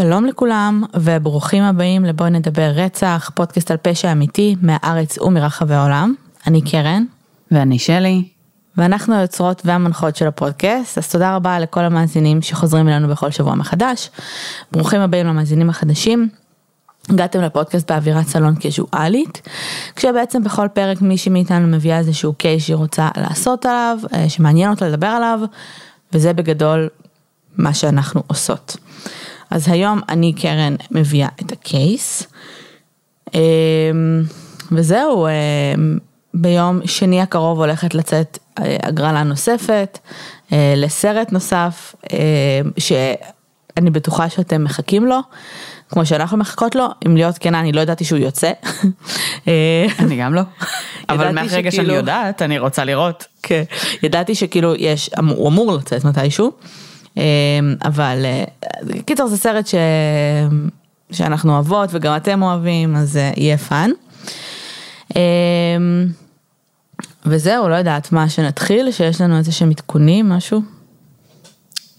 שלום לכולם וברוכים הבאים לבואי נדבר רצח, פודקאסט על פשע אמיתי מהארץ ומרחבי העולם. אני קרן. ואני שלי. ואנחנו היוצרות והמנחות של הפודקאסט, אז תודה רבה לכל המאזינים שחוזרים אלינו בכל שבוע מחדש. ברוכים הבאים למאזינים החדשים. הגעתם לפודקאסט באווירת סלון קזואלית, כשבעצם בכל פרק מישהי מאיתנו מביאה איזשהו קייס שהיא רוצה לעשות עליו, אה, שמעניין אותה לדבר עליו, וזה בגדול מה שאנחנו עושות. אז היום אני קרן מביאה את הקייס, אמ, וזהו, אמ, ביום שני הקרוב הולכת לצאת אה, הגרלה נוספת אה, לסרט נוסף, שאני בטוחה שאתם מחכים לו. כמו שאנחנו מחכות לו, אם להיות כנה אני לא ידעתי שהוא יוצא. אני גם לא, אבל מהרגע שאני יודעת אני רוצה לראות. כן, ידעתי שכאילו יש, הוא אמור לצאת מתישהו, אמ, אבל אה, קיצור זה סרט ש... שאנחנו אוהבות וגם אתם אוהבים אז אה, יהיה fun. אמ, וזהו, לא יודעת מה, שנתחיל, שיש לנו איזה שהם עדכונים, משהו?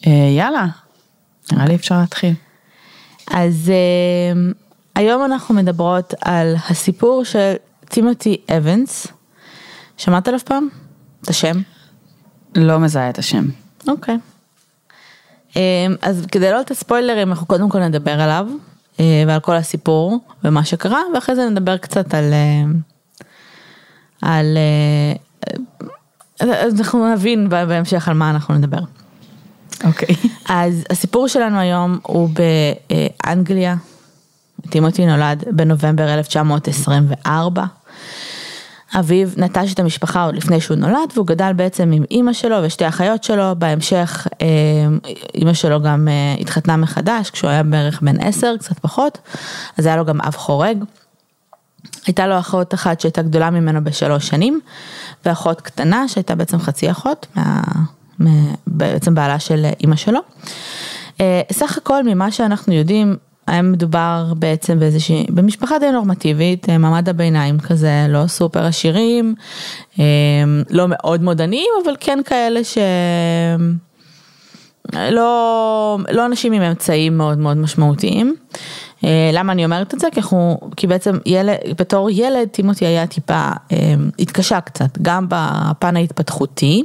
אה, יאללה, נראה לי אפשר להתחיל. אז uh, היום אנחנו מדברות על הסיפור של טימותי אבנס. שמעת עליו פעם? את השם? לא מזהה את השם. אוקיי. Okay. Um, אז כדי לא לתת ספוילרים אנחנו קודם כל נדבר עליו uh, ועל כל הסיפור ומה שקרה ואחרי זה נדבר קצת על uh, על uh, אנחנו נבין בהמשך על מה אנחנו נדבר. אוקיי. Okay. אז הסיפור שלנו היום הוא באנגליה. טימותי נולד בנובמבר 1924. אביו נטש את המשפחה עוד לפני שהוא נולד והוא גדל בעצם עם אימא שלו ושתי אחיות שלו, בהמשך אה, אימא שלו גם אה, התחתנה מחדש כשהוא היה בערך בן עשר, קצת פחות, אז היה לו גם אב חורג. הייתה לו אחות אחת שהייתה גדולה ממנו בשלוש שנים, ואחות קטנה שהייתה בעצם חצי אחות מה... בעצם בעלה של אימא שלו. אה, סך הכל ממה שאנחנו יודעים, היה מדובר בעצם באיזושהי, במשפחה די נורמטיבית, אה, מעמד הביניים כזה, לא סופר עשירים, אה, לא מאוד מודעניים, אבל כן כאלה ש... לא, לא אנשים עם אמצעים מאוד מאוד משמעותיים. למה אני אומרת את זה? כי אנחנו, כי בעצם ילד, בתור ילד טימותי היה טיפה, התקשה קצת, גם בפן ההתפתחותי.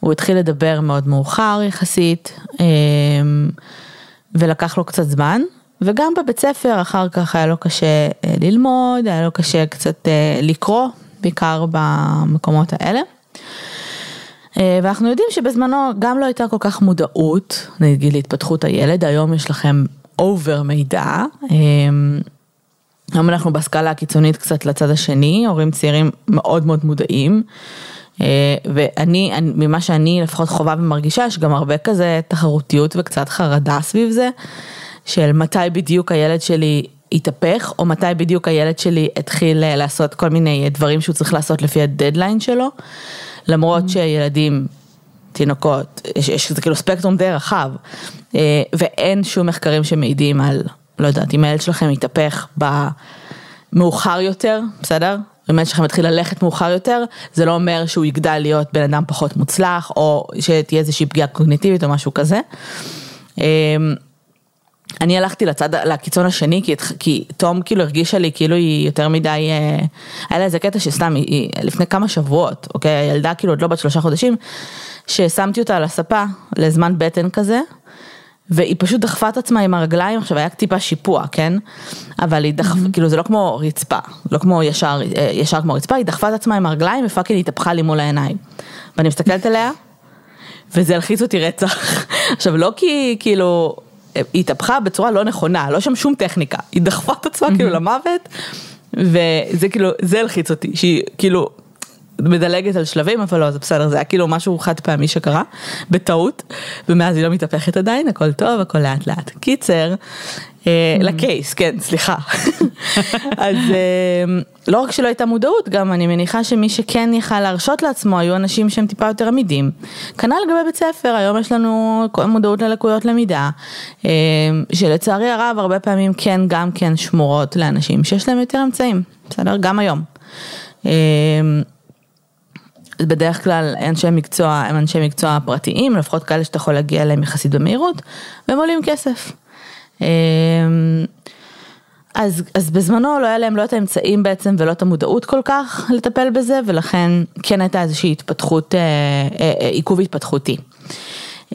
הוא התחיל לדבר מאוד מאוחר יחסית, ולקח לו קצת זמן, וגם בבית ספר אחר כך היה לו קשה אה, ללמוד, היה לו קשה קצת אה, לקרוא, בעיקר במקומות האלה. אה, ואנחנו יודעים שבזמנו גם לא הייתה כל כך מודעות, נגיד להתפתחות הילד, היום יש לכם אובר מידע. היום אנחנו בסקאלה הקיצונית קצת לצד השני, הורים צעירים מאוד מאוד מודעים. ואני, ממה שאני לפחות חווה ומרגישה, יש גם הרבה כזה תחרותיות וקצת חרדה סביב זה, של מתי בדיוק הילד שלי התהפך, או מתי בדיוק הילד שלי התחיל אה, לעשות כל מיני דברים שהוא צריך לעשות לפי הדדליין שלו, למרות mm-hmm. שילדים, תינוקות, יש, יש זה כאילו ספקטרום די רחב, אה, ואין שום מחקרים שמעידים על, לא יודעת, אם הילד שלכם התהפך במאוחר יותר, בסדר? אם הילד שלכם מתחיל ללכת מאוחר יותר, זה לא אומר שהוא יגדל להיות בן אדם פחות מוצלח, או שתהיה איזושהי פגיעה קוגניטיבית או משהו כזה. אני הלכתי לצד, לקיצון השני, כי, כי תום כאילו הרגישה לי כאילו היא יותר מדי, אה, היה לה איזה קטע שסתם, היא, היא, לפני כמה שבועות, אוקיי, הילדה כאילו עוד לא בת שלושה חודשים, ששמתי אותה על הספה לזמן בטן כזה, והיא פשוט דחפה את עצמה עם הרגליים, עכשיו היה טיפה שיפוע, כן? אבל היא דחפה, mm-hmm. כאילו זה לא כמו רצפה, לא כמו ישר, אה, ישר כמו רצפה, היא דחפה את עצמה עם הרגליים ופאקינג התהפכה לי מול העיניים. ואני מסתכלת עליה, וזה הלחיץ אותי רצח. עכשיו לא כי כאילו, היא התהפכה בצורה לא נכונה, לא שם שום טכניקה, היא דחפה את עצמה כאילו למוות, וזה כאילו, זה הלחיץ אותי, שהיא כאילו... מדלגת על שלבים אבל לא זה בסדר זה היה כאילו משהו חד פעמי שקרה בטעות ומאז היא לא מתהפכת עדיין הכל טוב הכל לאט לאט. קיצר לקייס כן סליחה אז אה, לא רק שלא הייתה מודעות גם אני מניחה שמי שכן יכל להרשות לעצמו היו אנשים שהם טיפה יותר עמידים כנ"ל לגבי בית ספר היום יש לנו מודעות ללקויות למידה אה, שלצערי הרב הרבה פעמים כן גם כן שמורות לאנשים שיש להם יותר אמצעים בסדר גם היום. בדרך כלל אנשי מקצוע הם אנשי מקצוע פרטיים, לפחות כאלה שאתה יכול להגיע אליהם יחסית במהירות, והם עולים כסף. אז, אז בזמנו לא היה להם לא את האמצעים בעצם ולא את המודעות כל כך לטפל בזה, ולכן כן הייתה איזושהי התפתחות, אה, אה, אה, עיכוב התפתחותי.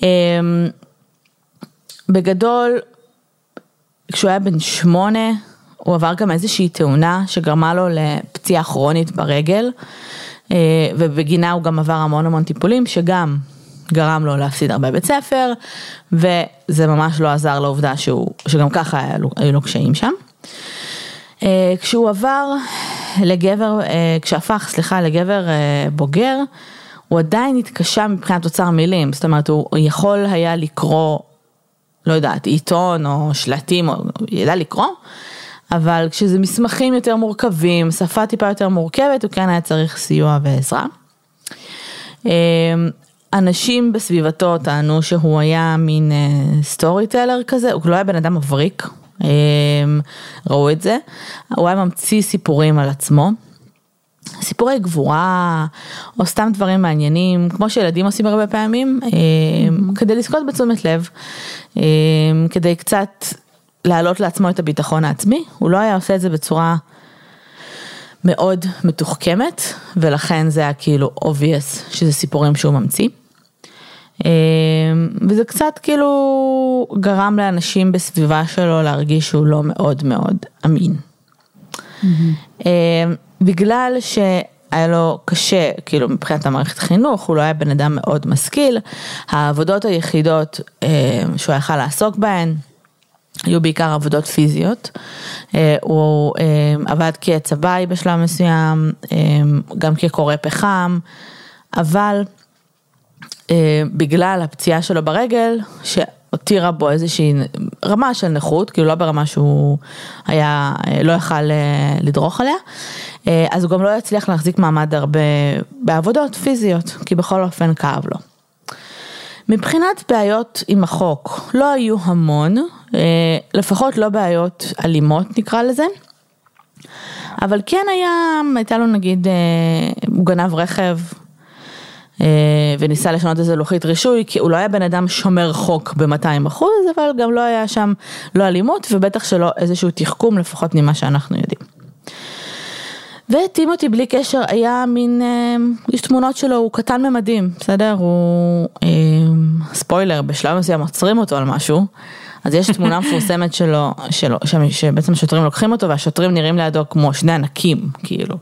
אה, בגדול, כשהוא היה בן שמונה, הוא עבר גם איזושהי תאונה שגרמה לו לפציעה כרונית ברגל, ובגינה הוא גם עבר המון המון טיפולים, שגם גרם לו להפסיד הרבה בית ספר, וזה ממש לא עזר לעובדה שהוא, שגם ככה היו, היו לו קשיים שם. אה, כשהוא עבר לגבר, אה, כשהפך, סליחה, לגבר אה, בוגר, הוא עדיין התקשה מבחינת אוצר מילים, זאת אומרת הוא יכול היה לקרוא, לא יודעת, עיתון או שלטים, או, ידע לקרוא, אבל כשזה מסמכים יותר מורכבים, שפה טיפה יותר מורכבת, הוא כן היה צריך סיוע ועזרה. אנשים בסביבתו טענו שהוא היה מין סטורי טלר כזה, הוא לא היה בן אדם מבריק, אמ, ראו את זה, הוא היה ממציא סיפורים על עצמו. סיפורי גבורה, או סתם דברים מעניינים, כמו שילדים עושים הרבה פעמים, mm-hmm. כדי לזכות בתשומת לב, אמ, כדי קצת להעלות לעצמו את הביטחון העצמי, הוא לא היה עושה את זה בצורה מאוד מתוחכמת, ולכן זה היה כאילו obvious שזה סיפורים שהוא ממציא. אמ, וזה קצת כאילו גרם לאנשים בסביבה שלו להרגיש שהוא לא מאוד מאוד אמין. Mm-hmm. בגלל שהיה לו קשה, כאילו מבחינת המערכת חינוך, הוא לא היה בן אדם מאוד משכיל, העבודות היחידות אמ, שהוא יכל לעסוק בהן, היו בעיקר עבודות פיזיות, אה, הוא עבד כצבאי בשלב מסוים, גם כקורא פחם, אבל בגלל הפציעה שלו ברגל, שהותירה בו איזושהי רמה של נכות, כאילו לא ברמה שהוא היה, אה, לא יכל אה, לדרוך עליה, אז הוא גם לא יצליח להחזיק מעמד הרבה בעבודות פיזיות, כי בכל אופן כאב לו. מבחינת בעיות עם החוק, לא היו המון, לפחות לא בעיות אלימות נקרא לזה. אבל כן היה, הייתה לו נגיד, הוא גנב רכב אה, וניסה לשנות איזה לוחית רישוי, כי הוא לא היה בן אדם שומר חוק ב-200 אחוז, אבל גם לא היה שם לא אלימות ובטח שלא איזשהו תחכום, לפחות ממה שאנחנו יודעים. וטימותי בלי קשר היה מין, אה, יש תמונות שלו, הוא קטן ממדים, בסדר? הוא, אה, ספוילר, בשלב מסוים עוצרים אותו על משהו, אז יש תמונה מפורסמת שלו, שלו שבעצם שוטרים לוקחים אותו והשוטרים נראים לידו כמו שני ענקים, כאילו,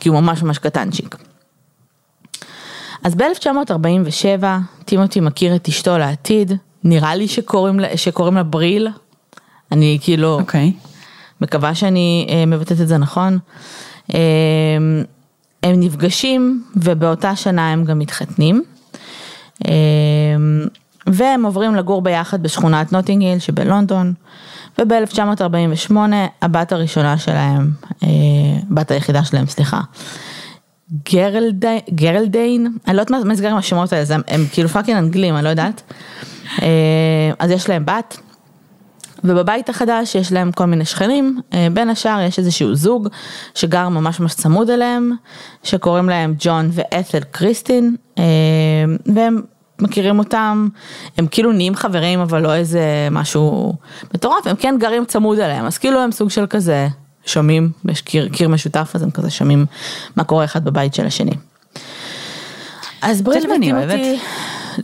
כי הוא ממש ממש קטנצ'יק. אז ב-1947 טימותי מכיר את אשתו לעתיד, נראה לי שקוראים לה, שקוראים לה בריל, אני כאילו, okay. אוקיי. מקווה שאני אה, מבטאת את זה נכון. אה, הם נפגשים ובאותה שנה הם גם מתחתנים. אה, והם עוברים לגור ביחד בשכונת נוטינג היל שבלונדון. וב-1948 הבת הראשונה שלהם, בת היחידה שלהם, סליחה, ג'רלדי, ג'רלדיין, אני לא יודעת מה נסגר עם השמות האלה, הם, הם כאילו fucking אנגלים, אני לא יודעת. אה, אז יש להם בת, ובבית החדש יש להם כל מיני שכנים, אה, בין השאר יש איזשהו זוג שגר ממש ממש צמוד אליהם, שקוראים להם ג'ון ואתל קריסטין, אה, והם מכירים אותם, הם כאילו נהיים חברים אבל לא איזה משהו מטורף, הם כן גרים צמוד אליהם, אז כאילו הם סוג של כזה שומעים, יש קיר, קיר משותף, אז הם כזה שומעים מה קורה אחד בבית של השני. אז בריל וטימותי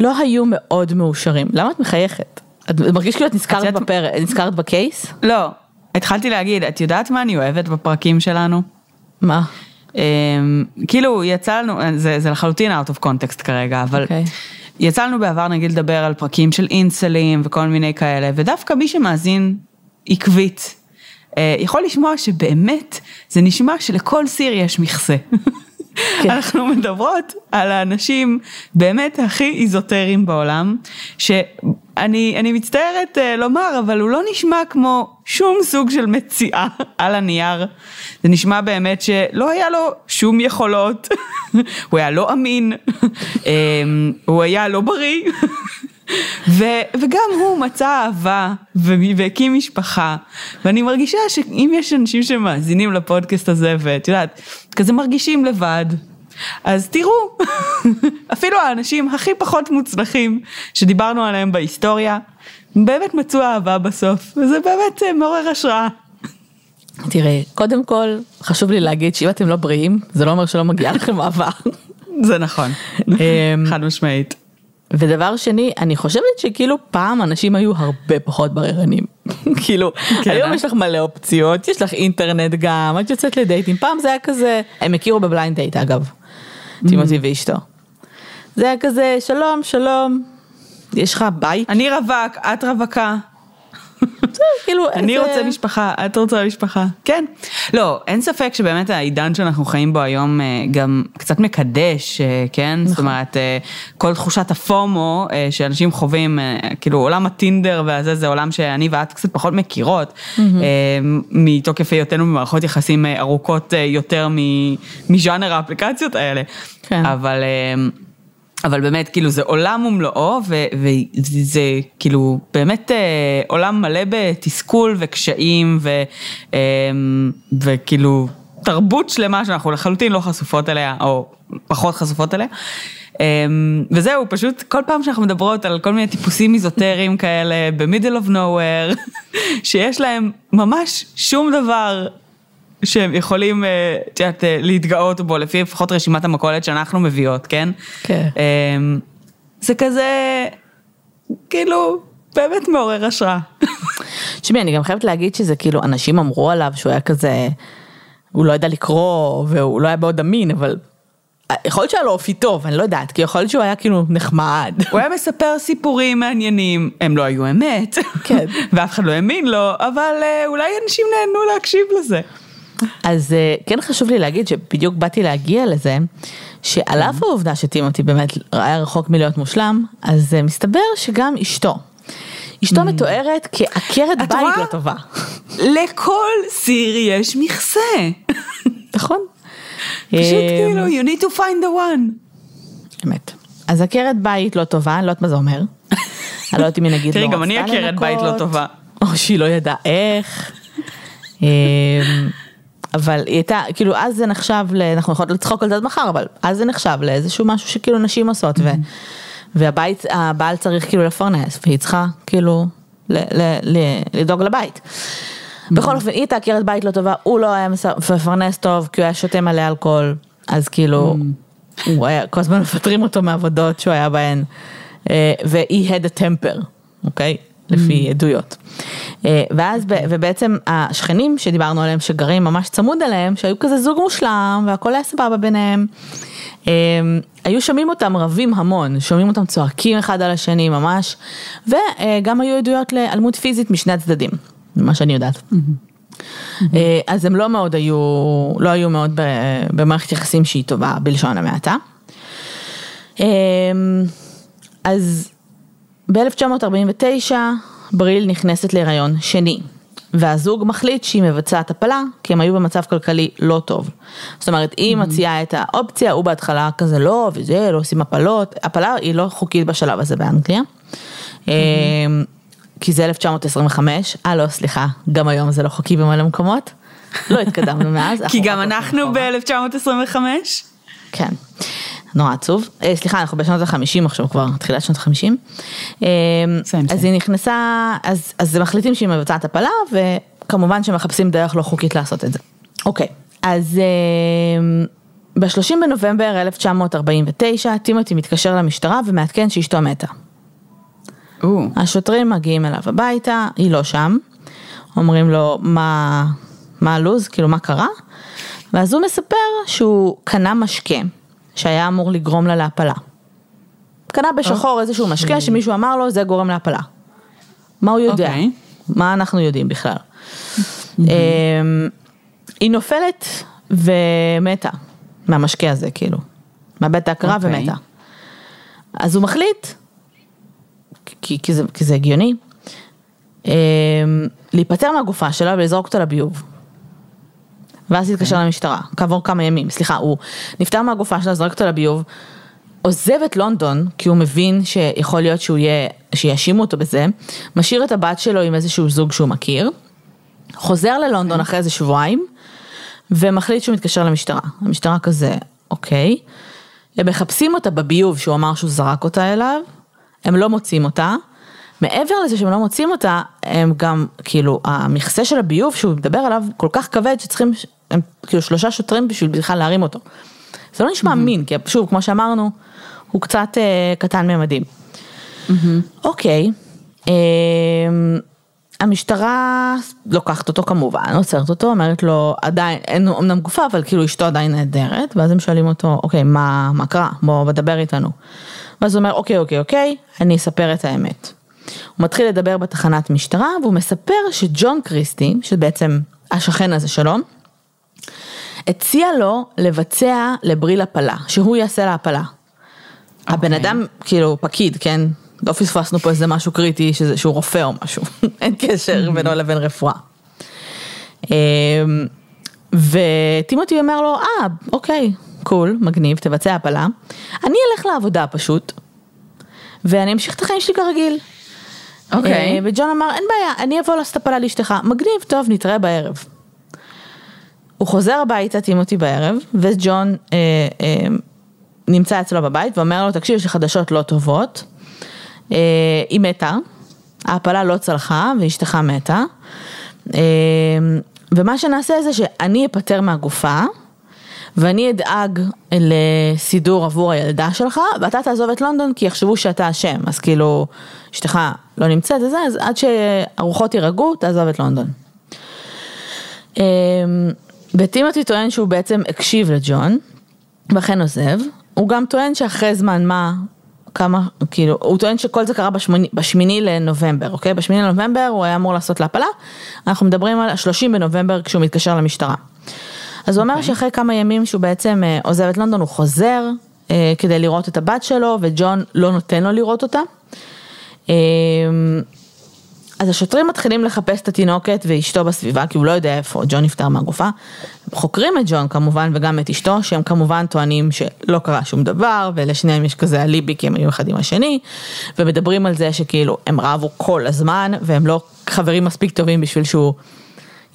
לא היו מאוד מאושרים, למה את מחייכת? את מרגיש כאילו את נזכרת בפרק, נזכרת בקייס? לא, התחלתי להגיד, את יודעת מה אני אוהבת בפרקים שלנו? מה? Um, כאילו יצא לנו, זה, זה לחלוטין out of context כרגע, אבל okay. אוקיי. יצא לנו בעבר נגיד לדבר על פרקים של אינסלים וכל מיני כאלה, ודווקא מי שמאזין עקבית יכול לשמוע שבאמת זה נשמע שלכל סיר יש מכסה. כן. אנחנו מדברות על האנשים באמת הכי איזוטריים בעולם, שאני מצטערת uh, לומר, אבל הוא לא נשמע כמו שום סוג של מציאה על הנייר. זה נשמע באמת שלא היה לו שום יכולות, הוא היה לא אמין, אמ, הוא היה לא בריא. ו, וגם הוא מצא אהבה והקים משפחה, ואני מרגישה שאם יש אנשים שמאזינים לפודקאסט הזה, ואת יודעת, כזה מרגישים לבד, אז תראו, אפילו האנשים הכי פחות מוצלחים שדיברנו עליהם בהיסטוריה, באמת מצאו אהבה בסוף, וזה באמת אה, מעורר השראה. תראה, קודם כל, חשוב לי להגיד שאם אתם לא בריאים, זה לא אומר שלא מגיע לכם אהבה. זה נכון, אמ, חד משמעית. ודבר שני, אני חושבת שכאילו פעם אנשים היו הרבה פחות בררנים. כאילו, כן, היום אה? יש לך מלא אופציות, יש לך אינטרנט גם, את יוצאת לדייטים, פעם זה היה כזה, הם הכירו ב blind date אגב, טימותי ואשתו. זה היה כזה, שלום, שלום, יש לך בית? אני רווק, את רווקה. כאילו, אני רוצה משפחה, את רוצה משפחה. כן. לא, אין ספק שבאמת העידן שאנחנו חיים בו היום אה, גם קצת מקדש, אה, כן? זאת אומרת, אה, כל תחושת ה FOMO שאנשים חווים, כאילו עולם הטינדר והזה, זה עולם שאני ואת קצת פחות מכירות, מתוקף היותנו במערכות יחסים ארוכות יותר מז'אנר האפליקציות האלה. כן. אבל... אבל באמת, כאילו, זה עולם ומלואו, וזה כאילו באמת אה, עולם מלא בתסכול וקשיים, ו- אה, וכאילו תרבות שלמה שאנחנו לחלוטין לא חשופות אליה, או פחות חשופות אליה. אה, וזהו, פשוט כל פעם שאנחנו מדברות על כל מיני טיפוסים איזוטריים כאלה, ב-middle of nowhere, שיש להם ממש שום דבר שהם יכולים, אה, את יודעת, אה, להתגאות בו, לפי לפחות רשימת המכולת שאנחנו מביאות, כן? כן. אמ, זה כזה, כאילו, באמת מעורר השראה. תשמעי, אני גם חייבת להגיד שזה כאילו, אנשים אמרו עליו שהוא היה כזה, הוא לא ידע לקרוא, והוא לא היה מאוד אמין, אבל יכול להיות שהיה לו אופי טוב, אני לא יודעת, כי יכול להיות שהוא היה כאילו נחמד. הוא היה מספר סיפורים מעניינים, הם לא היו אמת, כן. ואף אחד לא האמין לו, אבל אה, אולי אנשים נהנו להקשיב לזה. אז אה, כן חשוב לי להגיד שבדיוק באתי להגיע לזה, שעל אף העובדה שטימותי באמת היה רחוק מלהיות מושלם, אז אה, מסתבר שגם אשתו. אשתו מתוארת כעקרת בית? לא טובה, לכל סיר יש מכסה. נכון? פשוט אה, כאילו, you need to find the one. אמת. אז עקרת בית לא טובה, אני לא יודעת מה זה אומר. אני לא יודעת אם היא נגיד לא תראי, גם אני רצתה עקרת בית לא לנקות, טובה. או שהיא לא ידעה איך. אבל היא הייתה, כאילו אז זה נחשב, ל- אנחנו יכולות לצחוק על זה עד מחר, אבל אז זה נחשב לאיזשהו משהו שכאילו נשים עושות, ו, והבית, הבעל צריך כאילו לפרנס, והיא צריכה כאילו ל- ל- ל- לדאוג לבית. בכל אופן, היא הייתה עקרת בית לא טובה, הוא לא היה מפרנס טוב, כי הוא היה שותה מלא אלכוהול, אז כאילו, הוא היה, כל הזמן מפטרים אותו מעבודות שהוא היה בהן, אה, והיא had a temper, אוקיי? לפי עדויות. אה, ואז, ב- ובעצם השכנים שדיברנו עליהם, שגרים ממש צמוד אליהם, שהיו כזה זוג מושלם, והכל היה סבבה ביניהם, אה, היו שומעים אותם רבים המון, שומעים אותם צועקים אחד על השני ממש, וגם היו עדויות לאלימות פיזית משני הצדדים, ממה שאני יודעת. אה, אז הם לא מאוד היו, לא היו מאוד במערכת יחסים שהיא טובה בלשון המעטה. אז ב-1949 בריל נכנסת להיריון שני, והזוג מחליט שהיא מבצעת הפלה, כי הם היו במצב כלכלי לא טוב. זאת אומרת, היא מציעה את האופציה, הוא בהתחלה כזה לא, וזה, לא עושים הפלות, הפלה היא לא חוקית בשלב הזה באנגליה. אה, כי זה 1925, אה לא, סליחה, גם היום זה לא חוקי במלא מקומות. לא התקדמנו מאז. כי גם אנחנו הולכים אחורה. ב-1925. כן, נורא עצוב. אה, סליחה, אנחנו בשנות ה-50 עכשיו כבר, תחילת שנות ה-50. אה, אז. היא נכנסה, אז, אז מחליטים שהיא מבצעת הפלה, וכמובן שמחפשים דרך לא חוקית לעשות את זה. אוקיי, אז ב-30 בנובמבר 1949, טימותי מתקשר למשטרה ומעדכן שאשתו מתה. או, השוטרים מגיעים אליו הביתה, היא לא שם, אומרים לו מה, מה הלו"ז, כאילו מה קרה, ואז הוא מספר שהוא קנה משקה שהיה אמור לגרום לה להפלה. קנה בשחור איזשהו משקה שמישהו אמר לו זה גורם להפלה. מה הוא יודע? אוקיי. מה אנחנו יודעים בכלל? אמ, היא נופלת ומתה מהמשקה הזה כאילו, מאבדת את ההכרה אוקיי. ומתה. אז הוא מחליט כי, כי, זה, כי זה הגיוני, אמ, להיפטר מהגופה שלה ולזרוק אותה לביוב. ואז התקשר למשטרה, כעבור כמה ימים, סליחה, הוא נפטר מהגופה שלה, זרק אותה לביוב, עוזב את לונדון, כי הוא מבין שיכול להיות שהוא יהיה, שיאשימו אותו בזה, משאיר את הבת שלו עם איזשהו זוג שהוא מכיר, חוזר ללונדון אחרי איזה שבועיים, ומחליט שהוא מתקשר למשטרה. המשטרה כזה, אוקיי. הם מחפשים אותה בביוב שהוא אמר שהוא זרק אותה אליו, הם לא מוצאים אותה. מעבר לזה שהם לא מוצאים אותה, הם גם, כאילו, המכסה של הביוב שהוא מדבר עליו כל כך כבד שצריכים, הם כאילו שלושה שוטרים בשביל בכלל להרים אותו. זה לא נשמע אמין, כי שוב, כמו שאמרנו, הוא קצת אה, קטן ממדים. אוקיי, אה, המשטרה לוקחת אותו כמובן, עוצרת אותו, אומרת לו, עדיין, אין אמנם גופה, אבל כאילו אשתו עדיין נהדרת, ואז הם שואלים אותו, אוקיי, מה, מה קרה? בוא, דבר איתנו. ואז הוא אומר, אוקיי, אוקיי, אוקיי, אני אספר את האמת. הוא מתחיל לדבר בתחנת משטרה, והוא מספר שג'ון קריסטי, שבעצם השכן הזה שלו, הציע לו לבצע לבריל הפלה, שהוא יעשה לה הפלה. Okay. הבן אוקיי. אדם, כאילו, פקיד, כן? לא פספסנו פה איזה משהו קריטי, שזה, שהוא רופא או משהו, אין קשר בינו לבין רפואה. אמ, וטימותי אומר לו, אה, אוקיי, קול, מגניב, תבצע הפלה. אני אלך לעבודה פשוט, ואני אמשיך את החיים שלי כרגיל. אוקיי. Okay. וג'ון אמר, אין בעיה, אני אבוא לעשות הפלה לאשתך. מגניב, טוב, נתראה בערב. הוא חוזר הביתה, טימותי בערב, וג'ון אה, אה, נמצא אצלו בבית ואומר לו, תקשיב, יש לי חדשות לא טובות. אה, היא מתה, ההפלה לא צלחה ואשתך מתה. אה, ומה שנעשה זה שאני אפטר מהגופה. ואני אדאג לסידור עבור הילדה שלך, ואתה תעזוב את לונדון כי יחשבו שאתה אשם, אז כאילו, אשתך לא נמצאת וזה, אז עד שהרוחות יירגעו, תעזוב את לונדון. אמ, וטימותי טוען שהוא בעצם הקשיב לג'ון, ואכן עוזב, הוא גם טוען שאחרי זמן מה, כמה, כאילו, הוא טוען שכל זה קרה בשמיני, בשמיני לנובמבר, אוקיי? בשמיני לנובמבר הוא היה אמור לעשות להפלה, אנחנו מדברים על ה-30 בנובמבר כשהוא מתקשר למשטרה. אז הוא אומר okay. אוקיי. שאחרי כמה ימים שהוא בעצם אה, עוזב את לונדון, הוא חוזר אה, כדי לראות את הבת שלו, וג'ון לא נותן לו לראות אותה. אה, אז השוטרים מתחילים לחפש את התינוקת ואשתו בסביבה, כי הוא לא יודע איפה ג'ון נפטר מהגופה. חוקרים את ג'ון כמובן וגם את אשתו, שהם כמובן טוענים שלא קרה שום דבר, ולשניהם יש כזה אליבי כי הם היו אחד עם השני, ומדברים על זה שכאילו הם רבו כל הזמן, והם לא חברים מספיק טובים בשביל שהוא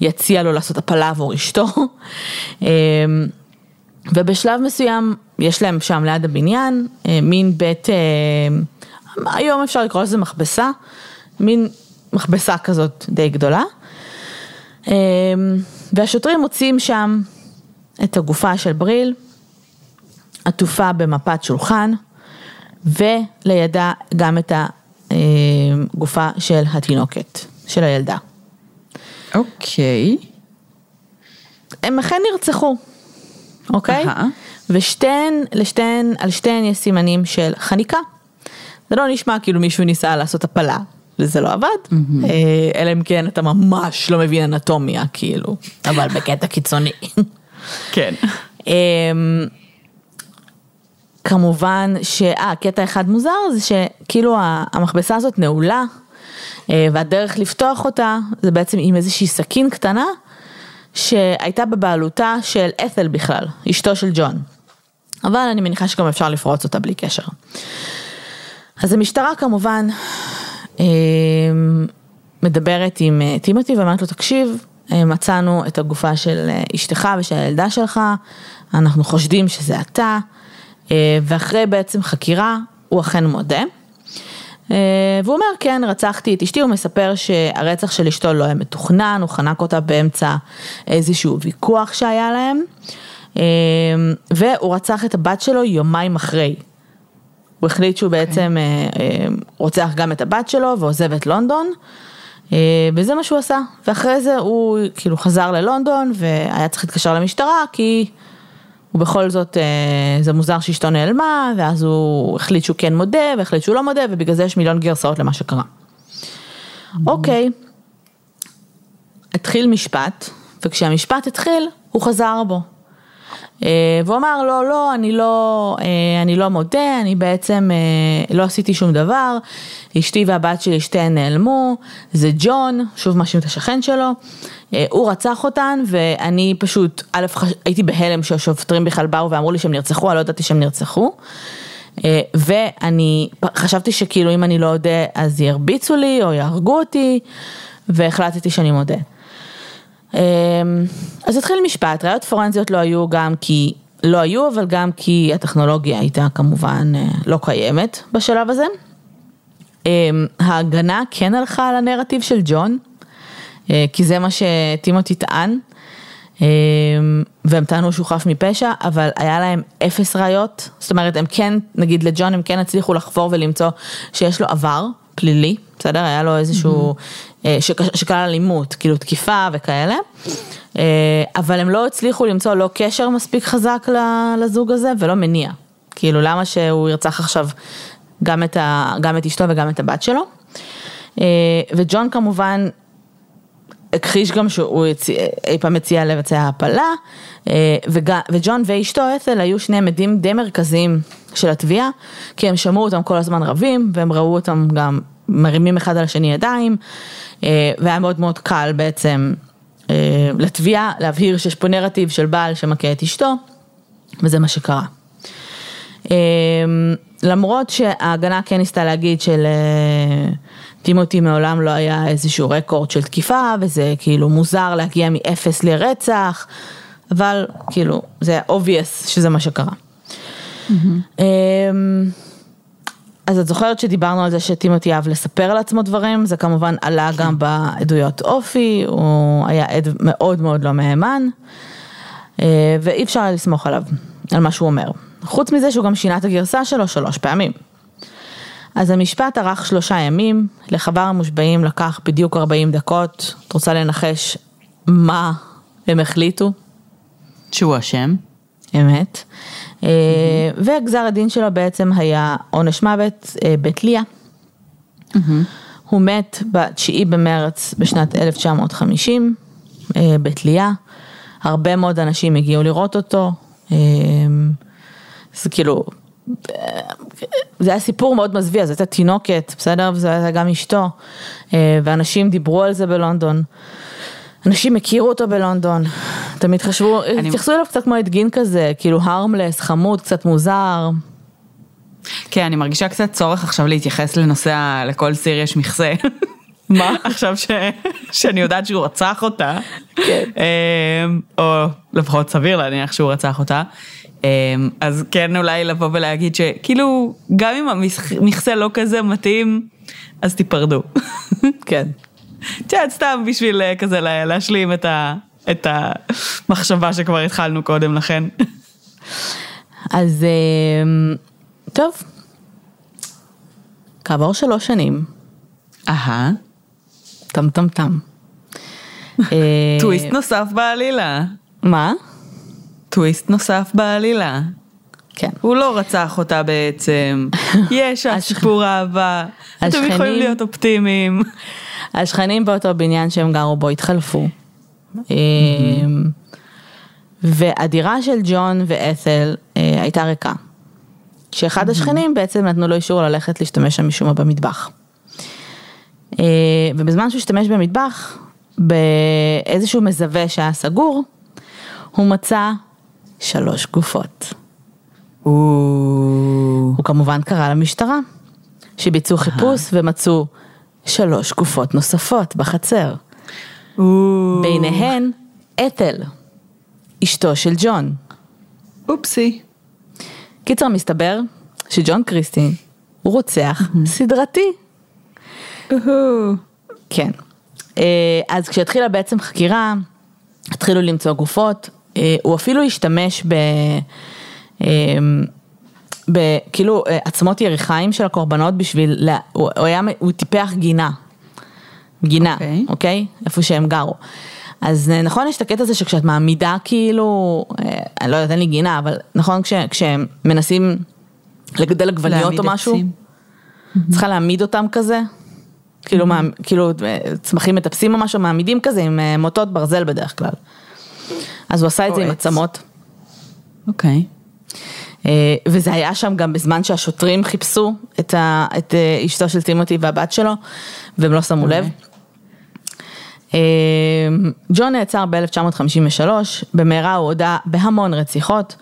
יציע לו לעשות הפלה עבור אשתו. אמ, ובשלב מסוים יש להם שם ליד הבניין אה, מין בית, אה, היום אפשר לקרוא לזה מכבסה, מין מכבסה כזאת די גדולה. אמ, והשוטרים מוצאים שם את הגופה של בריל, עטופה במפת שולחן, ולידה גם את הגופה של התינוקת, של הילדה. אוקיי. הם אכן נרצחו, אוקיי? ושתיהן, לשתיהן, על שתיהן יש סימנים של חניקה. זה לא נשמע כאילו מישהו ניסה לעשות הפלה, וזה לא עבד, mm-hmm. אלא אם כן אתה ממש לא מבין אנטומיה, כאילו, אבל בקטע קיצוני. כן. אמ, כמובן אה, קטע אחד מוזר זה שכאילו המכבסה הזאת נעולה אה, והדרך לפתוח אותה זה בעצם עם איזושהי סכין קטנה שהייתה בבעלותה של את'ל בכלל, אשתו של ג'ון. אבל אני מניחה שגם אפשר לפרוץ אותה בלי קשר. אז המשטרה כמובן אה, מדברת עם אה, טימותי ואומרת לו תקשיב, מצאנו את הגופה של אשתך ושל הילדה שלך, אנחנו חושדים שזה אתה, ואחרי בעצם חקירה הוא אכן מודה. אה, והוא אומר, כן, רצחתי את אשתי, הוא מספר שהרצח של אשתו לא היה מתוכנן, הוא חנק אותה באמצע איזשהו ויכוח שהיה להם, אה, והוא רצח את הבת שלו יומיים אחרי. הוא החליט שהוא okay. אוקיי. בעצם אה, רוצח גם את הבת שלו ועוזב את לונדון, וזה מה שהוא עשה. ואחרי זה הוא כאילו חזר ללונדון והיה צריך להתקשר למשטרה כי... ובכל זאת אה, זה מוזר שאשתו נעלמה, ואז הוא החליט שהוא כן מודה, והחליט שהוא לא מודה, ובגלל זה יש מיליון גרסאות למה שקרה. אוקיי, התחיל משפט, וכשהמשפט התחיל, הוא חזר בו. אה, והוא אמר לא, לא, אני לא, אה, אני לא מודה, אני בעצם לא עשיתי שום דבר, אשתי והבת שלי שתיהן נעלמו, זה ג'ון, שוב מאשים את השכן שלו, אה, הוא רצח אותן ואני פשוט, א', הייתי בהלם שהשוטרים בכלל באו ואמרו לי שהם נרצחו, אני לא ידעתי שהם נרצחו. אה, ואני חשבתי שכאילו אם אני לא אודה אז ירביצו לי או יהרגו אותי והחלטתי שאני מודה. אה, אז התחיל משפט, ראיות פורנזיות לא היו גם כי לא היו, אבל גם כי הטכנולוגיה הייתה כמובן לא קיימת בשלב הזה. ההגנה כן הלכה על הנרטיב של ג'ון, כי זה מה שטימותי טען. והם טענו שהוא חף מפשע, אבל היה להם אפס ראיות, זאת אומרת הם כן, נגיד לג'ון הם כן הצליחו לחפור ולמצוא שיש לו עבר פלילי, בסדר? היה לו איזשהו, mm-hmm. שכלל אלימות, כאילו תקיפה וכאלה, אה, אבל הם לא הצליחו למצוא לא קשר מספיק חזק לזוג הזה ולא מניע, כאילו למה שהוא ירצח עכשיו גם את, ה, גם את אשתו וגם את הבת שלו. אה, וג'ון כמובן הכחיש גם שהוא אי פעם הציע לבצע הפלה, וג'ון ואשתו אתל היו שני עדים די מרכזיים של התביעה, כי הם שמעו אותם כל הזמן רבים, והם ראו אותם גם מרימים אחד על השני ידיים, אה, והיה מאוד מאוד קל בעצם אה, לתביעה להבהיר שיש פה נרטיב של בעל שמכה את אשתו, וזה מה שקרה. אה, למרות שההגנה כן ניסתה להגיד של טימותי מעולם לא היה איזשהו רקורד של תקיפה, וזה כאילו מוזר להגיע מאפס לרצח, אבל כאילו זה obvious שזה מה שקרה. Mm-hmm. אז את זוכרת שדיברנו על זה שטימותי אהב לספר על עצמו דברים, זה כמובן עלה גם בעדויות אופי, הוא היה עד מאוד מאוד לא מהימן, אה, ואי אפשר לסמוך עליו, על מה שהוא אומר. חוץ מזה שהוא גם שינה את הגרסה שלו שלוש פעמים. אז המשפט ארך שלושה ימים, לחבר המושבעים לקח בדיוק 40 דקות, את רוצה לנחש מה הם החליטו? שהוא אשם. אמת. Mm-hmm. וגזר הדין שלו בעצם היה עונש מוות אה, בתלייה. הוא מת ב-9 במרץ בשנת 1950 אה, בתלייה. הרבה מאוד אנשים הגיעו לראות אותו. זה כאילו, זה היה סיפור מאוד מזוויע, זו הייתה תינוקת, בסדר? וזו הייתה גם אשתו. ואנשים דיברו על זה בלונדון. אנשים הכירו אותו בלונדון, תמיד חשבו. התייחסו אליו קצת כמו אדגין כזה, כאילו הרמלס, חמוד, קצת מוזר. כן, אני מרגישה קצת צורך עכשיו להתייחס לנושא. לכל סיר יש מכסה. מה? עכשיו ש... שאני יודעת שהוא רצח אותה, כן. אמ, או לפחות סביר להניח שהוא רצח אותה, אמ, אז כן אולי לבוא ולהגיד שכאילו, גם אם המכסה לא כזה מתאים, אז תיפרדו. כן. את יודעת, סתם בשביל אה, כזה להשלים את, ה, את המחשבה שכבר התחלנו קודם לכן. אז אה, טוב, כעבור שלוש שנים. אהה. טם טם טם. אה, טוויסט נוסף בעלילה. מה? טוויסט נוסף בעלילה. כן. הוא לא רצח אותה בעצם, יש שם סיפור אהבה, אתם יכולים להיות אופטימיים. השכנים באותו בניין שהם גרו בו התחלפו. אמ, והדירה של ג'ון ואתל אה, הייתה ריקה. שאחד השכנים בעצם נתנו לו אישור ללכת להשתמש שם משום מה במטבח. אה, ובזמן שהוא השתמש במטבח, באיזשהו מזווה שהיה סגור, הוא מצא שלוש גופות. הוא כמובן קרא למשטרה, שביצעו חיפוש ומצאו שלוש גופות נוספות בחצר. ביניהן אתל, אשתו של ג'ון. אופסי. קיצר, מסתבר שג'ון קריסטין הוא רוצח סדרתי. כן. אה, אז כשהתחילה בעצם חקירה, התחילו למצוא גופות, אה, הוא אפילו השתמש ב... אה, בכאילו אה, עצמות יריחיים של הקורבנות בשביל, הוא היה, הוא טיפח גינה, גינה, אוקיי? Okay. אוקיי? Okay? איפה שהם גרו. אז אה, נכון יש את הקטע הזה שכשאת מעמידה כאילו, אה, אני לא יודעת, אין לי גינה, אבל נכון כש, כשהם מנסים לגדל עגבניות או משהו, צריכה להעמיד אותם כזה, כאילו, מה, כאילו צמחים מטפסים או משהו, מעמידים כזה עם מוטות ברזל בדרך כלל. אז הוא עשה את זה עם עצמות. אוקיי. Okay. אה, וזה היה שם גם בזמן שהשוטרים חיפשו את, ה, את אה, אשתו של טימותי והבת שלו, והם לא שמו לב. אה, ג'ון נעצר ב-1953, במהרה הוא הודה בהמון רציחות,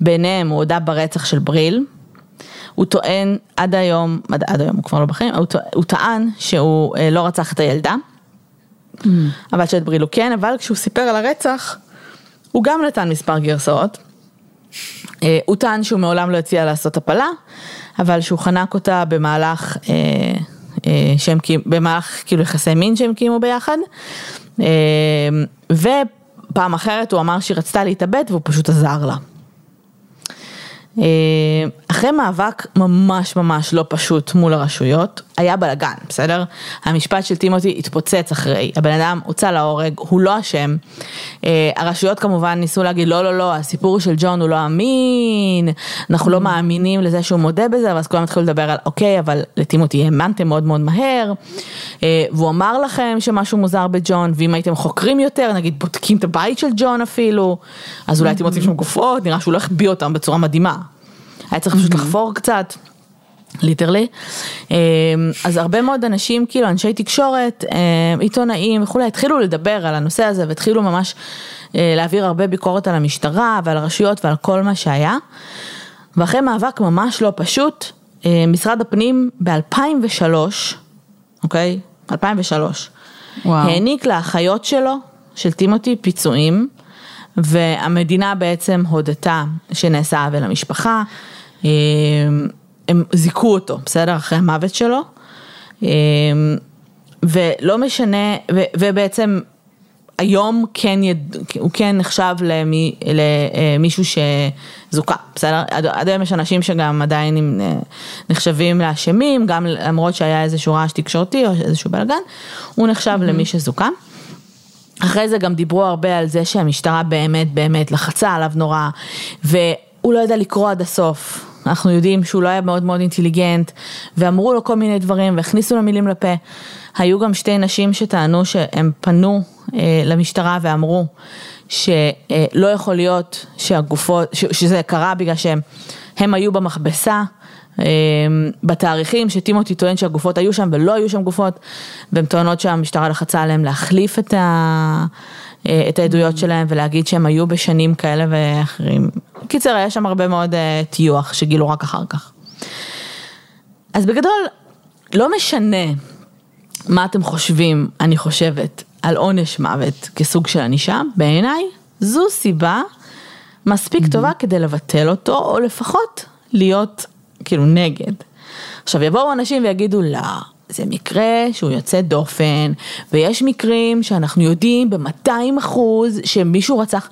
ביניהם הוא הודה ברצח של בריל. הוא טוען עד היום, עד, עד היום הוא כבר לא בחיים, הוא, הוא טען שהוא לא רצח את הילדה, mm. אבל שאת בריל הוא כן, אבל כשהוא סיפר על הרצח, הוא גם נתן מספר גרסאות. אה, הוא טען שהוא מעולם לא הציע לעשות הפלה, אבל שהוא חנק אותה במהלך, אה, אה, שהם, במהלך כאילו יחסי מין שהם קיימו ביחד. ופעם אחרת הוא אמר שהיא רצתה להתאבד והוא פשוט עזר לה. אחרי מאבק ממש ממש לא פשוט מול הרשויות, היה בלאגן, בסדר? המשפט של טימותי התפוצץ אחרי, הבן אדם הוצא להורג, הוא לא אשם. אה, הרשויות כמובן ניסו להגיד לא לא לא, הסיפור של ג'ון הוא לא אמין, אנחנו לא. מאמינים לזה שהוא מודה בזה, ואז כולם התחילו לדבר על אוקיי, אבל לטימותי האמנתם מאוד מאוד מהר, אה, והוא אמר לכם שמשהו מוזר בג'ון, ואם הייתם חוקרים יותר, נגיד בודקים את הבית של ג'ון אפילו, אז אולי הייתם מוצאים שם גופות, נראה שהוא לא החביא אותם בצורה מדהימה. היה צריך פשוט לחפור קצת. ליטרלי. אמ, אז הרבה מאוד אנשים, כאילו אנשי תקשורת, אמ, עיתונאים וכולי, התחילו לדבר על הנושא הזה והתחילו ממש אה, להעביר הרבה ביקורת על המשטרה ועל הרשויות ועל כל מה שהיה. ואחרי מאבק ממש לא פשוט, אה, משרד הפנים ב-2003, אוקיי? 2003, וואו. העניק לאחיות שלו, של טימותי, פיצויים, והמדינה בעצם הודתה שנעשה עוול למשפחה. אמ, הם זיכו אותו, בסדר? אחרי המוות שלו. אמ, ולא משנה, ו, ובעצם היום כן, יד, הוא כן נחשב למי, למישהו שזוכה, בסדר? עד, עד היום יש אנשים שגם עדיין נחשבים לאשמים, גם למרות שהיה איזשהו רעש תקשורתי או איזשהו בלאגן, הוא נחשב mm-hmm. למי שזוכה. אחרי זה גם דיברו הרבה על זה שהמשטרה באמת באמת לחצה עליו נורא, והוא לא ידע לקרוא עד הסוף. אנחנו יודעים שהוא לא היה מאוד מאוד אינטליגנט, ואמרו לו כל מיני דברים והכניסו לו מילים לפה. היו גם שתי נשים שטענו שהם פנו אה, למשטרה ואמרו שלא אה, יכול להיות שהגופות, ש, שזה קרה בגלל שהם הם היו במכבסה. אה, בתאריכים שטימותי טוען שהגופות היו שם ולא היו שם גופות והן טוענות שהמשטרה לחצה עליהם להחליף את, ה, אה, את העדויות שלהם ולהגיד שהם היו בשנים כאלה ואחרים. קיצר, היה שם הרבה מאוד uh, טיוח שגילו רק אחר כך. אז בגדול, לא משנה מה אתם חושבים, אני חושבת, על עונש מוות כסוג של ענישה, בעיניי זו סיבה מספיק mm-hmm. טובה כדי לבטל אותו, או לפחות להיות כאילו נגד. עכשיו יבואו אנשים ויגידו לא, זה מקרה שהוא יוצא דופן, ויש מקרים שאנחנו יודעים ב-200 אחוז שמישהו רצח.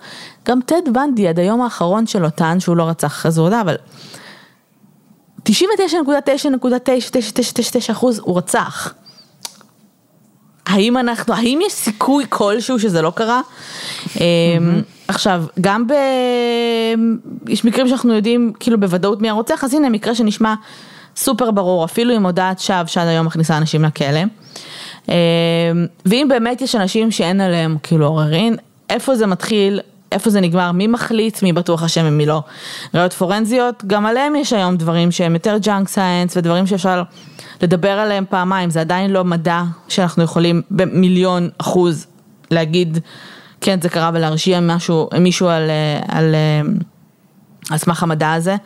גם טד בנדי עד היום האחרון שלו טען שהוא לא רצח, הודה, אבל 99.9.9999 אחוז הוא רצח. האם אנחנו, האם יש סיכוי כלשהו שזה לא קרה? Mm-hmm. עכשיו, גם ב... יש מקרים שאנחנו יודעים כאילו בוודאות מי הרוצח, אז הנה מקרה שנשמע סופר ברור, אפילו עם הודאת שווא שעד היום מכניסה אנשים לכלא. אמ, ואם באמת יש אנשים שאין עליהם כאילו עוררין, איפה זה מתחיל, איפה זה נגמר, מי מחליט מי בטוח אשם ומי לא. ראיות פורנזיות, גם עליהם יש היום דברים שהם יותר junk science ודברים שאפשר לדבר עליהם פעמיים, זה עדיין לא מדע שאנחנו יכולים במיליון אחוז להגיד, כן זה קרה ולהרשיע משהו, מישהו על, על, על סמך המדע הזה.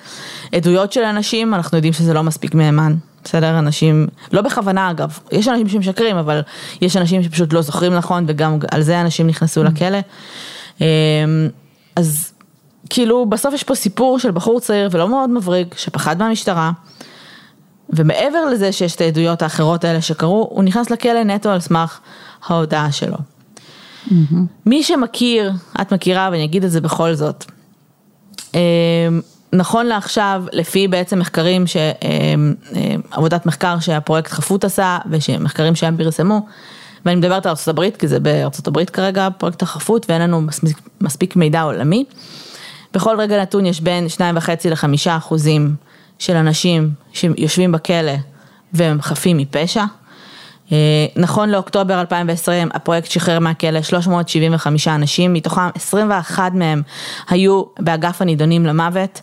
עדויות של אנשים, אנחנו יודעים שזה לא מספיק מהימן. בסדר? אנשים, לא בכוונה אגב, יש אנשים שמשקרים, אבל יש אנשים שפשוט לא זוכרים נכון, וגם על זה אנשים נכנסו לכלא. אמ, אז כאילו בסוף יש פה סיפור של בחור צעיר ולא מאוד מבריג, שפחד מהמשטרה, ומעבר לזה שיש את העדויות האחרות האלה שקרו, הוא נכנס לכלא נטו על סמך ההודעה שלו. Mm-hmm. מי שמכיר, את מכירה ואני אגיד את זה בכל זאת, נכון לעכשיו, לפי בעצם מחקרים, ש, אמ, עבודת מחקר שהפרויקט חפות עשה ושמחקרים שהם פרסמו, ואני מדברת על ארה"ב, כי זה בארה"ב כרגע פרויקט החפות ואין לנו מספיק, מספיק מידע עולמי. בכל רגע נתון יש בין 2.5 ל-5 אחוזים של אנשים שיושבים בכלא והם חפים מפשע. אה, נכון לאוקטובר 2020 הפרויקט שחרר מהכלא 375 אנשים, מתוכם 21 מהם היו באגף הנידונים למוות,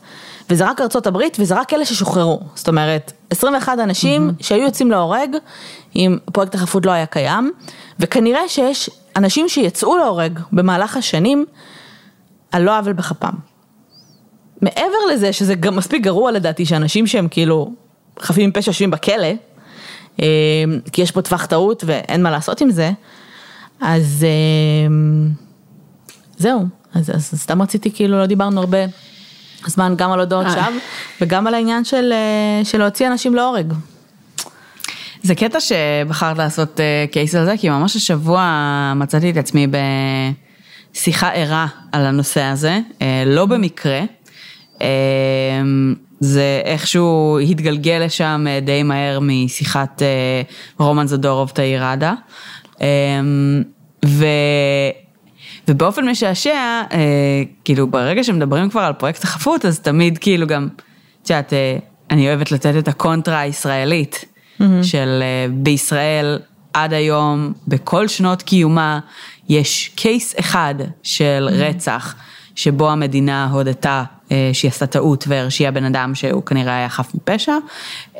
וזה רק ארצות הברית וזה רק אלה ששוחררו, זאת אומרת 21 אנשים mm-hmm. שהיו יוצאים להורג אם פרויקט החפות לא היה קיים, וכנראה שיש אנשים שיצאו להורג במהלך השנים על לא עוול בכפם. מעבר לזה שזה גם מספיק גרוע לדעתי שאנשים שהם כאילו חפים מפשע יושבים בכלא, כי יש פה טווח טעות ואין מה לעשות עם זה, אז אה, זהו, אז, אז סתם רציתי כאילו לא דיברנו הרבה הזמן גם על הודעות שווא וגם על העניין של, של להוציא אנשים להורג. זה קטע שבחרת לעשות קייס על זה, כי ממש השבוע מצאתי את עצמי בשיחה ערה על הנושא הזה, לא במקרה. זה איכשהו התגלגל לשם די מהר משיחת רומן זדורוב תאיר ראדה. ו... ובאופן משעשע, כאילו ברגע שמדברים כבר על פרויקט החפות, אז תמיד כאילו גם, את יודעת, אני אוהבת לתת את הקונטרה הישראלית. mm-hmm. של בישראל עד היום, בכל שנות קיומה, יש case אחד של mm-hmm. רצח, שבו המדינה הודתה שהיא עשתה טעות והרשיעה בן אדם שהוא כנראה היה חף מפשע. Uh,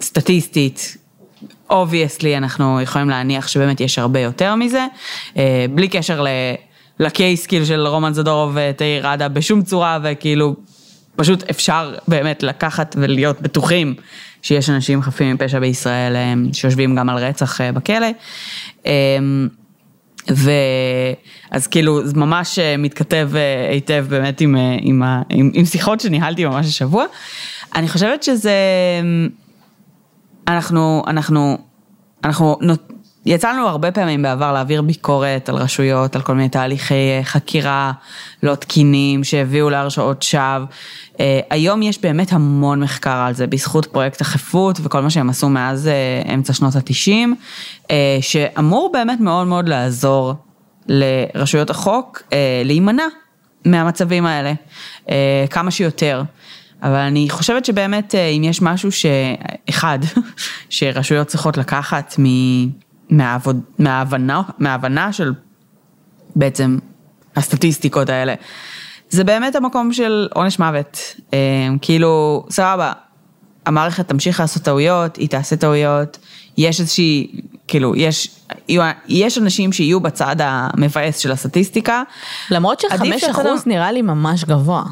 סטטיסטית, obviously אנחנו יכולים להניח שבאמת יש הרבה יותר מזה, uh, בלי קשר. ל case כאילו של רומן זדורוב ותאיר ראדה בשום צורה וכאילו פשוט אפשר באמת לקחת ולהיות בטוחים שיש אנשים חפים מפשע בישראל שיושבים גם על רצח אה, בכלא. אמ, ואז כאילו זה ממש אה, מתכתב אה, היטב באמת עם, עם, עם, עם שיחות שניהלתי ממש השבוע. אני חושבת שזה, אנחנו, אנחנו, אנחנו יצא לנו הרבה פעמים בעבר להעביר ביקורת על רשויות, על כל מיני תהליכי אה, חקירה לא תקינים שהביאו להרשעות שווא. אה, היום יש באמת המון מחקר על זה, בזכות פרויקט החפות וכל מה שהם עשו מאז אה, אמצע שנות התשעים, שאמור באמת מאוד מאוד לעזור לרשויות החוק להימנע מהמצבים האלה, כמה שיותר. אבל אני חושבת שבאמת אם יש משהו שאחד, שרשויות צריכות לקחת מ... מהעבוד, מההבנה, מההבנה של בעצם הסטטיסטיקות האלה. זה באמת המקום של עונש מוות. אה, כאילו, סבבה, המערכת תמשיך לעשות טעויות, היא תעשה טעויות, יש איזושהי, כאילו, יש, יש אנשים שיהיו בצד המבאס של הסטטיסטיקה. למרות שחמש אחוז נראה לי ממש גבוה.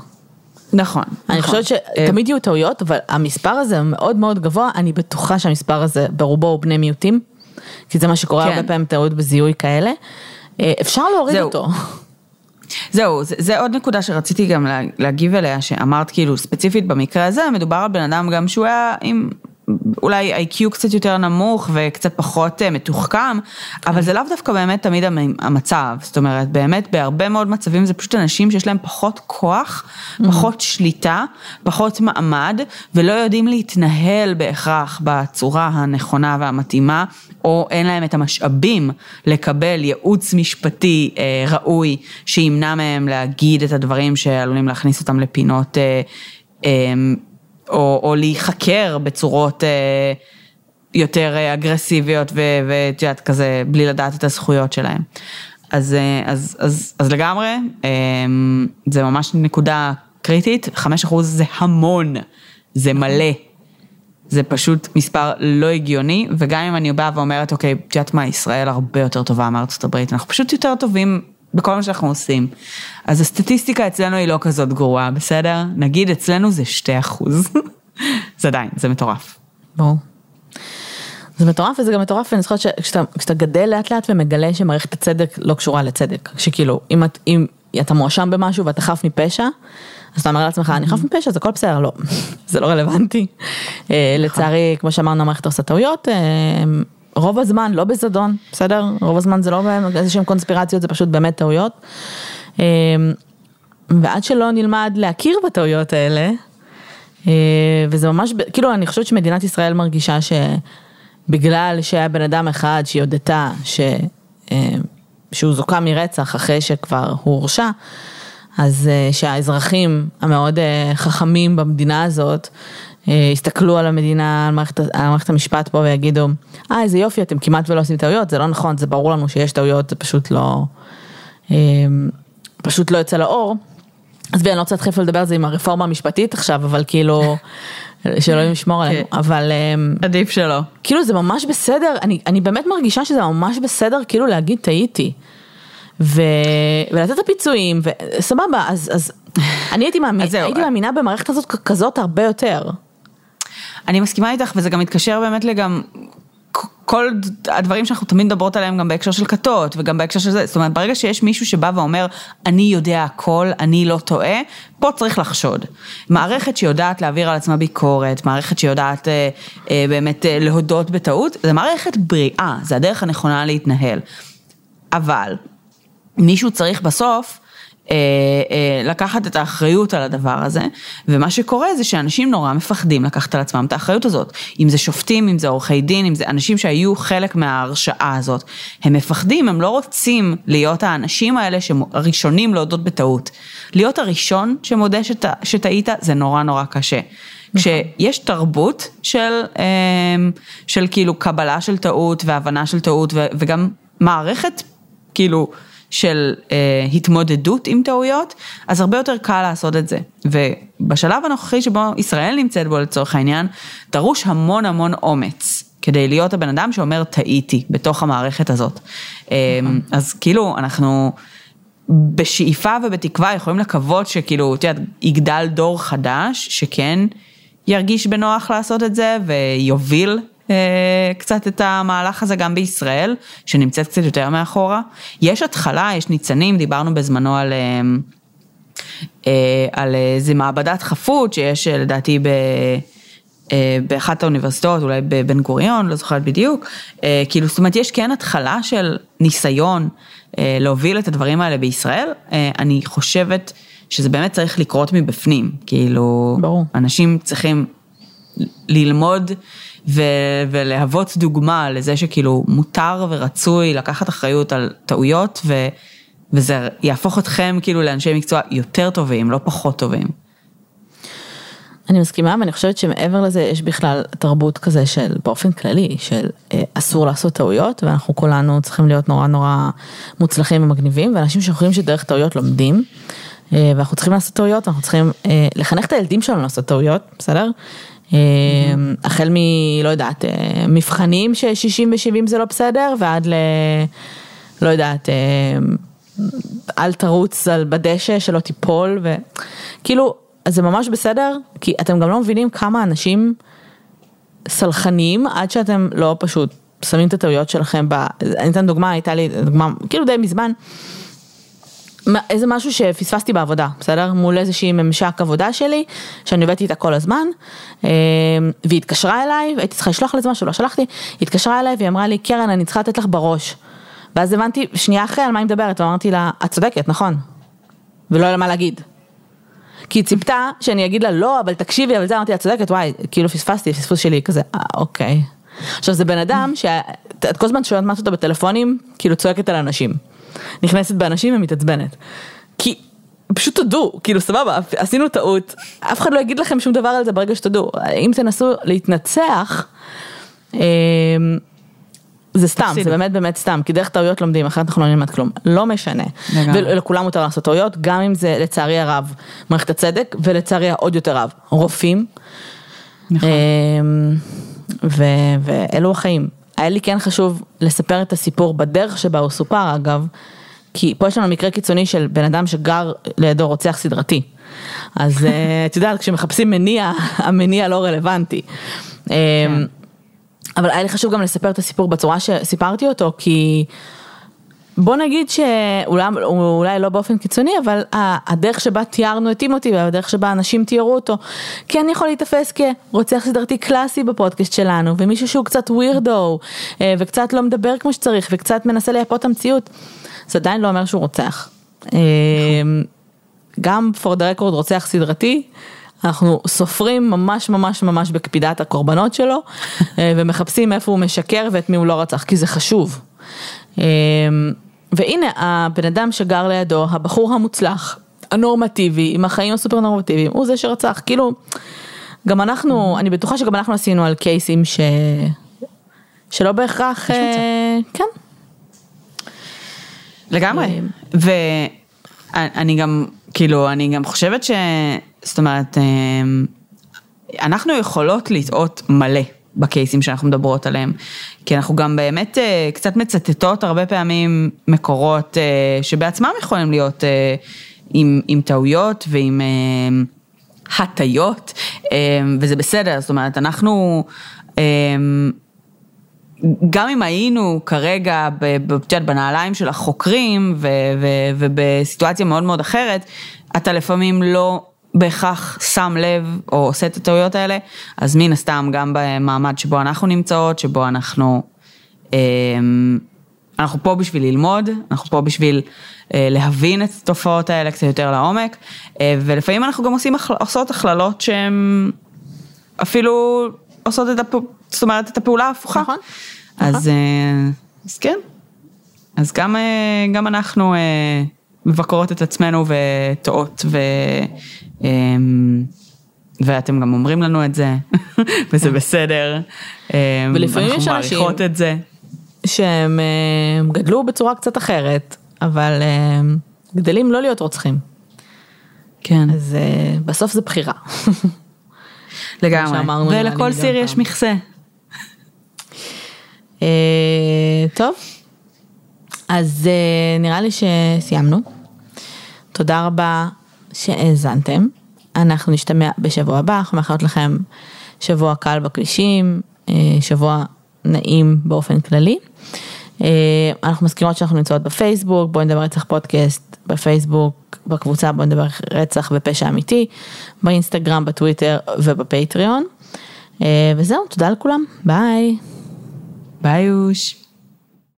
נכון. אני נכון. חושבת שתמיד יהיו טעויות, אבל המספר הזה מאוד מאוד גבוה, אני בטוחה שהמספר הזה ברובו הוא בני מיעוטים. כי זה מה שקורה כן. הרבה פעמים טעות בזיהוי כאלה, אה, אפשר להוריד זהו. אותו. זהו, זה, זה עוד נקודה שרציתי גם להגיב אליה, שאמרת כאילו ספציפית במקרה הזה, מדובר על בן אדם גם שהוא היה עם אולי איי-קיו קצת יותר נמוך וקצת פחות אה, מתוחכם, אבל זה לאו דווקא באמת תמיד המצב, זאת אומרת, באמת בהרבה מאוד מצבים זה פשוט אנשים שיש להם פחות כוח, פחות שליטה, פחות מעמד, ולא יודעים להתנהל בהכרח בצורה הנכונה והמתאימה, או אין להם את המשאבים לקבל ייעוץ משפטי אה, ראוי, שימנע מהם להגיד את הדברים שעלולים להכניס אותם לפינות אה, אה, או, או להיחקר בצורות אה, יותר אה, אגרסיביות ואת יודעת, כזה, בלי לדעת את הזכויות שלהם. אז, אה, אז, אז, אז לגמרי, אה, זה ממש נקודה קריטית, 5% זה המון, זה מלא. זה פשוט מספר לא הגיוני, וגם אם אני באה ואומרת, אוקיי, את יודעת מה, ישראל הרבה יותר טובה מארצות הברית, אנחנו פשוט יותר טובים בכל מה שאנחנו עושים. אז הסטטיסטיקה אצלנו היא לא כזאת גרועה, בסדר? נגיד אצלנו זה 2 אחוז. זה עדיין, זה מטורף. ברור. זה מטורף וזה גם מטורף ואני זוכרת שכשאתה גדל לאט לאט ומגלה שמערכת הצדק לא קשורה לצדק, שכאילו אם, את, אם אתה מואשם במשהו ואתה חף מפשע, אז אתה אומר לעצמך אני חף מפשע זה הכל בסדר, לא, זה לא רלוונטי. אה, נכון. לצערי כמו שאמרנו המערכת עושה טעויות, אה, רוב הזמן, לא בזדון, בסדר? רוב הזמן זה לא איזה שהם קונספירציות, זה פשוט באמת טעויות. אמ, ועד שלא נלמד להכיר בטעויות האלה, אה, וזה ממש, כאילו אני חושבת שמדינת ישראל מרגישה שבגלל שהיה בן אדם אחד שהיא הודתה ש... אה, שהוא זוכה מרצח אחרי שכבר הוא הורשע, אז אה, שהאזרחים המאוד חכמים במדינה הזאת, יסתכלו על המדינה, על מערכת, על מערכת המשפט פה ויגידו, אה איזה יופי אתם כמעט ולא עושים טעויות, זה לא נכון, זה ברור לנו שיש טעויות, זה פשוט לא, פשוט לא יוצא לאור. עזבי, אני לא רוצה להתחיל לדבר על זה עם הרפורמה המשפטית עכשיו, אבל כאילו, שאלוהים ישמור עלינו, כן. אבל... עדיף שלא. כאילו זה ממש בסדר, אני, אני באמת מרגישה שזה ממש בסדר כאילו להגיד טעיתי. ו... ולתת את הפיצויים, וסבבה, אז, אז אני הייתי, מאמין, הייתי מאמינה במערכת הזאת כזאת הרבה יותר. אני מסכימה איתך, וזה גם מתקשר באמת לגם כל הדברים שאנחנו תמיד מדברות עליהם גם בהקשר של כתות וגם בהקשר של זה, זאת אומרת ברגע שיש מישהו שבא ואומר אני יודע הכל, אני לא טועה, פה צריך לחשוד. מערכת שיודעת להעביר על עצמה ביקורת, מערכת שיודעת אה, אה, באמת אה, להודות בטעות, זה מערכת בריאה, זה הדרך הנכונה להתנהל. אבל מישהו צריך בסוף לקחת את האחריות על הדבר הזה, ומה שקורה זה שאנשים נורא מפחדים לקחת על עצמם את האחריות הזאת. אם זה שופטים, אם זה עורכי דין, אם זה אנשים שהיו חלק מההרשעה הזאת. הם מפחדים, הם לא רוצים להיות האנשים האלה הראשונים להודות בטעות. להיות הראשון שמודה שטעית זה נורא נורא קשה. נכון. כשיש תרבות של, אה, של כאילו קבלה של טעות והבנה של טעות וגם מערכת כאילו של אה, התמודדות עם טעויות, אז הרבה יותר קל לעשות את זה. ובשלב הנוכחי שבו ישראל נמצאת בו לצורך העניין, דרוש המון המון אומץ. כדי להיות הבן אדם שאומר טעיתי בתוך המערכת הזאת. אה, אז כאילו אנחנו בשאיפה ובתקווה יכולים לקוות שכאילו, את יודעת, יגדל דור חדש שכן ירגיש בנוח לעשות את זה ויוביל קצת את המהלך הזה גם בישראל, שנמצאת קצת יותר מאחורה. יש התחלה, יש ניצנים, דיברנו בזמנו על... אה, אה, על איזה מעבדת חפות שיש לדעתי ב... באחת האוניברסיטאות, אולי בבן גוריון, לא זוכרת בדיוק, כאילו, זאת אומרת, יש כן התחלה של ניסיון להוביל את הדברים האלה בישראל, אני חושבת שזה באמת צריך לקרות מבפנים, כאילו, ברור. אנשים צריכים ללמוד ו- ולהוות דוגמה לזה שכאילו מותר ורצוי לקחת אחריות על טעויות ו- וזה יהפוך אתכם כאילו לאנשי מקצוע יותר טובים, לא פחות טובים. אני מסכימה ואני חושבת שמעבר לזה יש בכלל תרבות כזה של באופן כללי של אה, אסור לעשות טעויות ואנחנו כולנו צריכים להיות נורא נורא מוצלחים ומגניבים ואנשים שוכרים שדרך טעויות לומדים אה, ואנחנו צריכים לעשות טעויות אנחנו צריכים אה, לחנך את הילדים שלנו לעשות טעויות בסדר החל מ... לא יודעת, אה, מבחנים ש-60 ו-70 זה לא בסדר, ועד ל... לא יודעת, אה, אל תרוץ על בדשא שלא תיפול, וכאילו, זה ממש בסדר, כי אתם גם לא מבינים כמה אנשים סלחניים עד שאתם לא פשוט שמים את הטעויות שלכם ב... אני אתן דוגמה, הייתה לי דוגמה, כאילו די מזמן. איזה משהו שפספסתי בעבודה, בסדר? מול איזושהי ממשק עבודה שלי, שאני עובדת איתה כל הזמן, אמ, והיא התקשרה אליי, והייתי צריכה לשלוח לזה משהו, לא שלחתי, היא התקשרה אליי והיא אמרה לי, קרן, אני צריכה לתת לך בראש. ואז הבנתי, שנייה אחרי על מה היא מדברת, ואמרתי לה, את צודקת, נכון. ולא היה לה מה להגיד. כי היא ציפתה שאני אגיד לה, לא, אבל תקשיבי, אבל זה אמרתי לה, צודקת, וואי, כאילו פספסתי, פספוס שלי, כזה, אה, אוקיי. עכשיו זה בן אדם שאת כל הזמן שואלת משהו בטלפונים, כאילו צועקת על אנשים. נכנסת באנשים ומתעצבנת. כי פשוט תודו, כאילו סבבה, עשינו טעות, אף אחד לא יגיד לכם שום דבר על זה ברגע שתודו. אם תנסו להתנצח, אמ, זה סתם. זה באמת באמת סתם, כי דרך טעויות לומדים, אחרת אנחנו לא נלמד כלום, לא משנה. ולכולם מותר לעשות טעויות, גם אם זה לצערי הרב מערכת הצדק, ולצערי העוד יותר רב, רופאים. נכון. אמ, ואלו החיים. היה לי כן חשוב לספר את הסיפור בדרך שבה הוא סופר אגב, כי פה יש לנו מקרה קיצוני של בן אדם שגר לידו רוצח סדרתי. אז אה, את יודעת, כשמחפשים מניע, המניע לא רלוונטי. כן. אמ, אבל היה לי חשוב גם לספר את הסיפור בצורה שסיפרתי אותו, כי... בוא נגיד שאולי לא באופן קיצוני, אבל הדרך שבה תיארנו את טימותי והדרך שבה אנשים תיארו אותו, כן יכול להיתפס כרוצח סדרתי קלאסי בפודקאסט שלנו, ומישהו שהוא קצת ווירדו, אה, וקצת לא מדבר כמו שצריך, וקצת מנסה לייפות את המציאות, זה עדיין לא אומר שהוא רוצח. אה, גם for the record רוצח סדרתי, אנחנו סופרים ממש ממש ממש בקפידת הקורבנות שלו, אה, ומחפשים איפה הוא משקר ואת מי הוא לא רצח, כי זה חשוב. אמ, והנה הבן אדם שגר לידו, הבחור המוצלח, הנורמטיבי, עם החיים הסופר נורמטיביים, הוא זה שרצח, כאילו, גם אנחנו, אני בטוחה שגם אנחנו עשינו על קייסים ש... שלא בהכרח, אה, כן. לגמרי, אמ. ואני גם, כאילו, אני גם חושבת ש... זאת אומרת, אמ, אנחנו יכולות לטעות מלא. בקייסים שאנחנו מדברות עליהם. כי אנחנו גם באמת אה, קצת מצטטות הרבה פעמים מקורות אה, שבעצמם יכולים להיות אה, עם, עם טעויות ועם הטיות, וזה בסדר, זאת אומרת, אנחנו... גם אם היינו כרגע בנעליים של החוקרים ובסיטואציה מאוד מאוד אחרת, אתה לפעמים לא בהכרח שם לב או עושה את הטעויות האלה, אז מן הסתם גם במעמד שבו אנחנו נמצאות, שבו אנחנו, אמ, אנחנו פה בשביל ללמוד, אנחנו פה בשביל אה, להבין את התופעות האלה קצת יותר לעומק, אה, ולפעמים אנחנו גם עושים, עושות הכללות שהן אפילו עושות את, הפ... זאת אומרת, את הפעולה ההפוכה. נכון. אז, נכון. אה, אז כן, אז גם, גם אנחנו מבקרות את עצמנו וטועות, ו... ואתם גם אומרים לנו את זה, וזה. בסדר. אמ, ולפעמים יש אנשים... אנחנו מעריכות את זה. שהם גדלו בצורה קצת אחרת, אבל גדלים לא להיות רוצחים. כן. אז בסוף זה בחירה. לגמרי, ולכל סיר יש מכסה. אה, טוב, אז אה, נראה לי שסיימנו. תודה רבה שהאזנתם. אנחנו נשתמע בשבוע הבא, אנחנו מאחלות לכם שבוע קל בכבישים, אה, שבוע נעים באופן כללי. אנחנו מזכירות שאנחנו נמצאות בפייסבוק, בואי נדבר רצח פודקאסט בפייסבוק, בקבוצה בואי נדבר רצח ופשע אמיתי, באינסטגרם, בטוויטר ובפטריון. וזהו, תודה לכולם, ביי. ביי אוש.